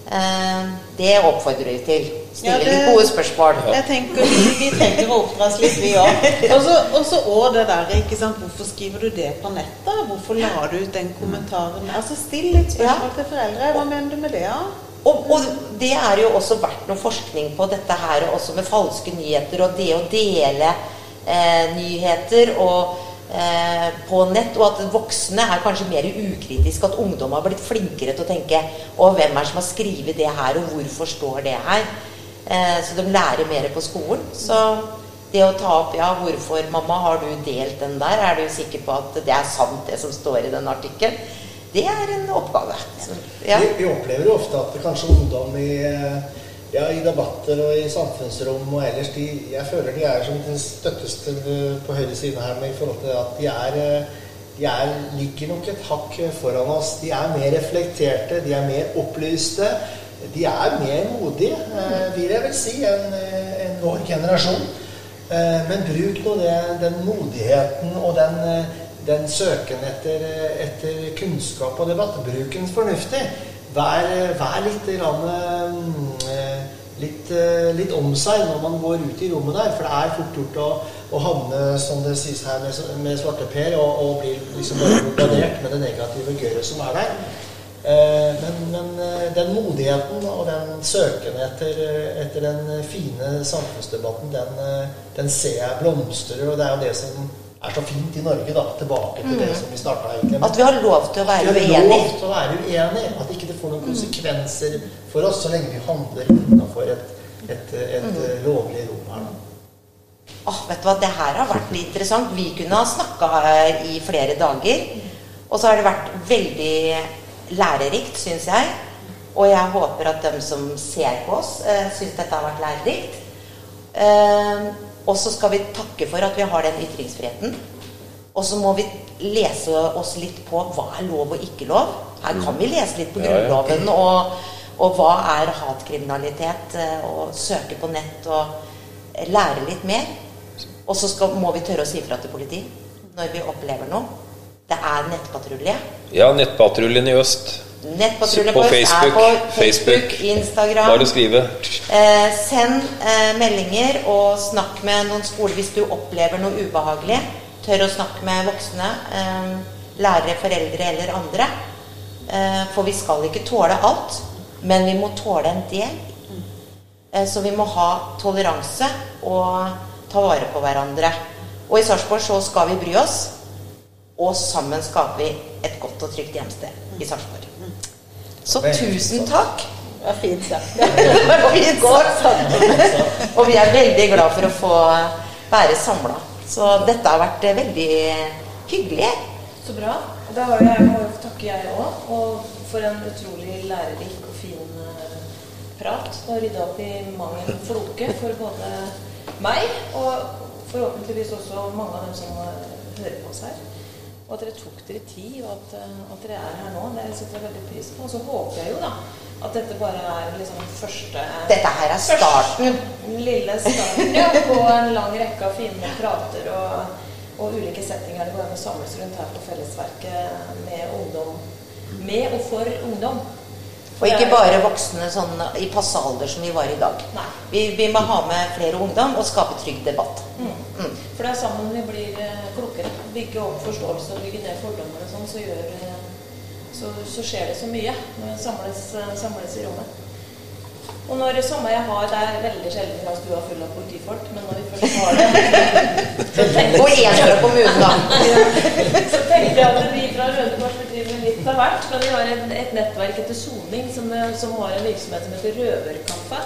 eh, det oppfordrer vi til. Stille Ja, det- litt gode spørsmål. Jeg tenker vi, vi trenger å oppdras litt, vi òg. Og så òg det der, ikke sant. Hvorfor skriver du det på nettet? Hvorfor la du ut den kommentaren? Altså, Still litt spørsmål til foreldre. Hva mener du med det, da? Og, og det er jo også vært noe forskning på dette her, også med falske nyheter, og det å dele eh, nyheter og eh, på nett, og at voksne er kanskje mer ukritiske, at ungdom har blitt flinkere til å tenke og hvem er det som har skrevet det her, og hvorfor står det her? Eh, så de lærer mer på skolen. Så det å ta opp ja, hvorfor mamma har du delt den der, er du sikker på at det er sant det som står i den artikkelen? Det er en oppgave. Ja. Vi, vi opplever jo ofte at kanskje ungdom i, ja, i debatter og i samfunnsrom og ellers de, Jeg føler de er som den støtteste på høyre side her med i forhold til at de er de er, ligger nok et hakk foran oss. De er mer reflekterte, de er mer opplyste. De er mer modige, eh, vil jeg vel si, enn en vår generasjon. Eh, Men bruk nå det, den modigheten og den, eh, den søken etter, etter kunnskap og debatt. Bruk fornuftig. Vær, vær litt, eh, litt, eh, litt om seg når man går ut i rommet der. For det er fort gjort å, å havne, som det sies her, med, med svarteper og, og bli liksom bombardert med det negative gøret som er der. Eh, Men, men den modigheten og den søken etter, etter den fine samfunnsdebatten, den, den ser jeg blomstrer. Og det er jo det som er så fint i Norge, da. Tilbake til det som vi starta egentlig med. At vi har lov til å være At vi har lov til å være uenige. At ikke det får noen konsekvenser for oss så lenge vi handler innenfor et, et, et, et lovlig rom her. da. Åh, vet du hva, Det her har vært litt interessant. Vi kunne ha snakka her i flere dager. Og så har det vært veldig lærerikt, syns jeg. Og jeg håper at de som ser på oss, eh, syns dette har vært lærerikt. Eh, og så skal vi takke for at vi har den ytringsfriheten. Og så må vi lese oss litt på hva er lov og ikke lov. Her kan vi lese litt på. Grunnloven og, og hva er hatkriminalitet, eh, og søke på nett og lære litt mer. Og så skal, må vi tørre å si fra til politiet når vi opplever noe. Det er nettpatrulje. Ja, Nettpatruljen i øst. Nettpatrulje På Facebook, er på Facebook, Facebook. Instagram. Bare å skrive. Eh, send eh, meldinger og snakk med noen skoler hvis du opplever noe ubehagelig. Tør å snakke med voksne, eh, lærere, foreldre eller andre. Eh, for vi skal ikke tåle alt, men vi må tåle en del. Eh, så vi må ha toleranse og ta vare på hverandre. Og i Sarpsborg så skal vi bry oss, og sammen skaper vi et godt og trygt hjemsted i Sarpsborg. Så tusen takk. Det var fint sagt. Det var fint sagt. Og vi er veldig glad for å få være samla. Så dette har vært eh, veldig hyggelig. Så bra. Da har jeg, må jo takke jeg òg, og for en utrolig lærerik og fin eh, prat. Og rydda opp i mang en floke for både meg og forhåpentligvis også mange av dem som eh, hører på oss her. Og at dere tok dere tid, og at, eh, at dere er her nå. Det setter jeg veldig pris på. Og så håper jeg jo da at dette bare er liksom første Dette her er starten. den lille starten ja, på en lang rekke av fine prater og, og ulike settinger det går an å samles rundt her på Fellesverket med ungdom med og for ungdom. Og ikke bare voksne sånn i passe alder som vi var i dag. Vi, vi må ha med flere ungdom og skape trygg debatt. Mm. For det er sammen vi blir eh, klokere. Bygge opp forståelse og bygge ned fordommer og sånn, så, eh, så, så skjer det så mye når vi samles, eh, samles i rommet. Og når samme jeg har, Det er veldig sjelden at har stua full av politifolk, men når vi først har det så tenker, Og én fra kommunen, da. så tenkte jeg at vi fra Røde Kors av hvert. Men vi har et, et nettverk etter soning som, eh, som har en virksomhet som heter Røverkaffe.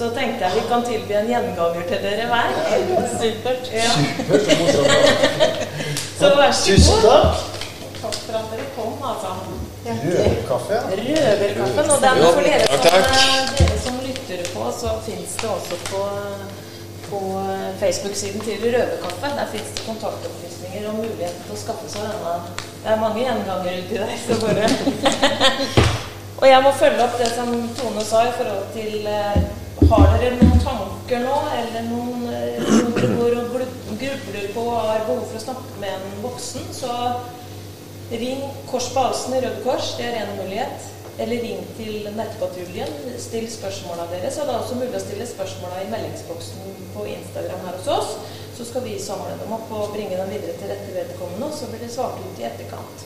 Så tenkte jeg vi kan tilby en gjenganger til dere hver. Supert. Ja. Supert. Så vær så Tusen god. takk. Takk for at dere kom, altså. Røverkaffe, ja. Røverkaffen. Og den for dere som, eh, dere som lytter på, så fins det også på, på Facebook-siden til Røverkaffe. Der fins det kontaktopplysninger og muligheten til å skaffe seg denne. Det er mange gjenganger uti der, så bare Og jeg må følge opp det som Tone sa i forhold til eh, Har dere noen tanker nå, eller noen eh, noe dere går og grubler på og har behov for å snakke med en voksen, så Ring Kors på halsen i Røde Kors, det er en mulighet. Eller ring til Nettpatruljen. Still spørsmåla deres. Og det er også mulig å stille spørsmåla i meldingsboksen på Instagram her hos oss. Så skal vi samle dem opp og bringe dem videre til rette vedkommende, og så blir det svart ut i etterkant.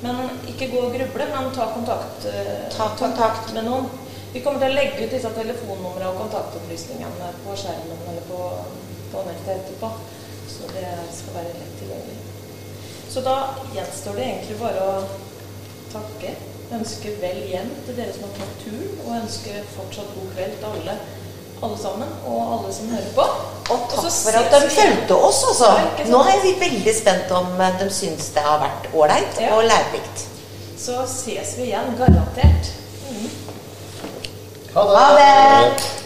Men ikke gå og gruble, men ta kontakt, eh, Ta kontakt. med noen. Vi kommer til å legge ut disse telefonnumrene og kontaktopplysningene på skjermen eller på, på nettet etterpå. Så det skal være lett tilgjengelig. Så da gjenstår det egentlig bare å takke, ønske vel hjem til dere som har tatt turen, og ønske fortsatt god kveld til alle, alle sammen, og alle som hører på. Og takk takk for at de fulgte oss, altså. Ja. Nå er vi veldig spent om eh, de syns det har vært ålreit Ja. og lærerikt. Så ses vi igjen, garantert. Ha det. Ha det!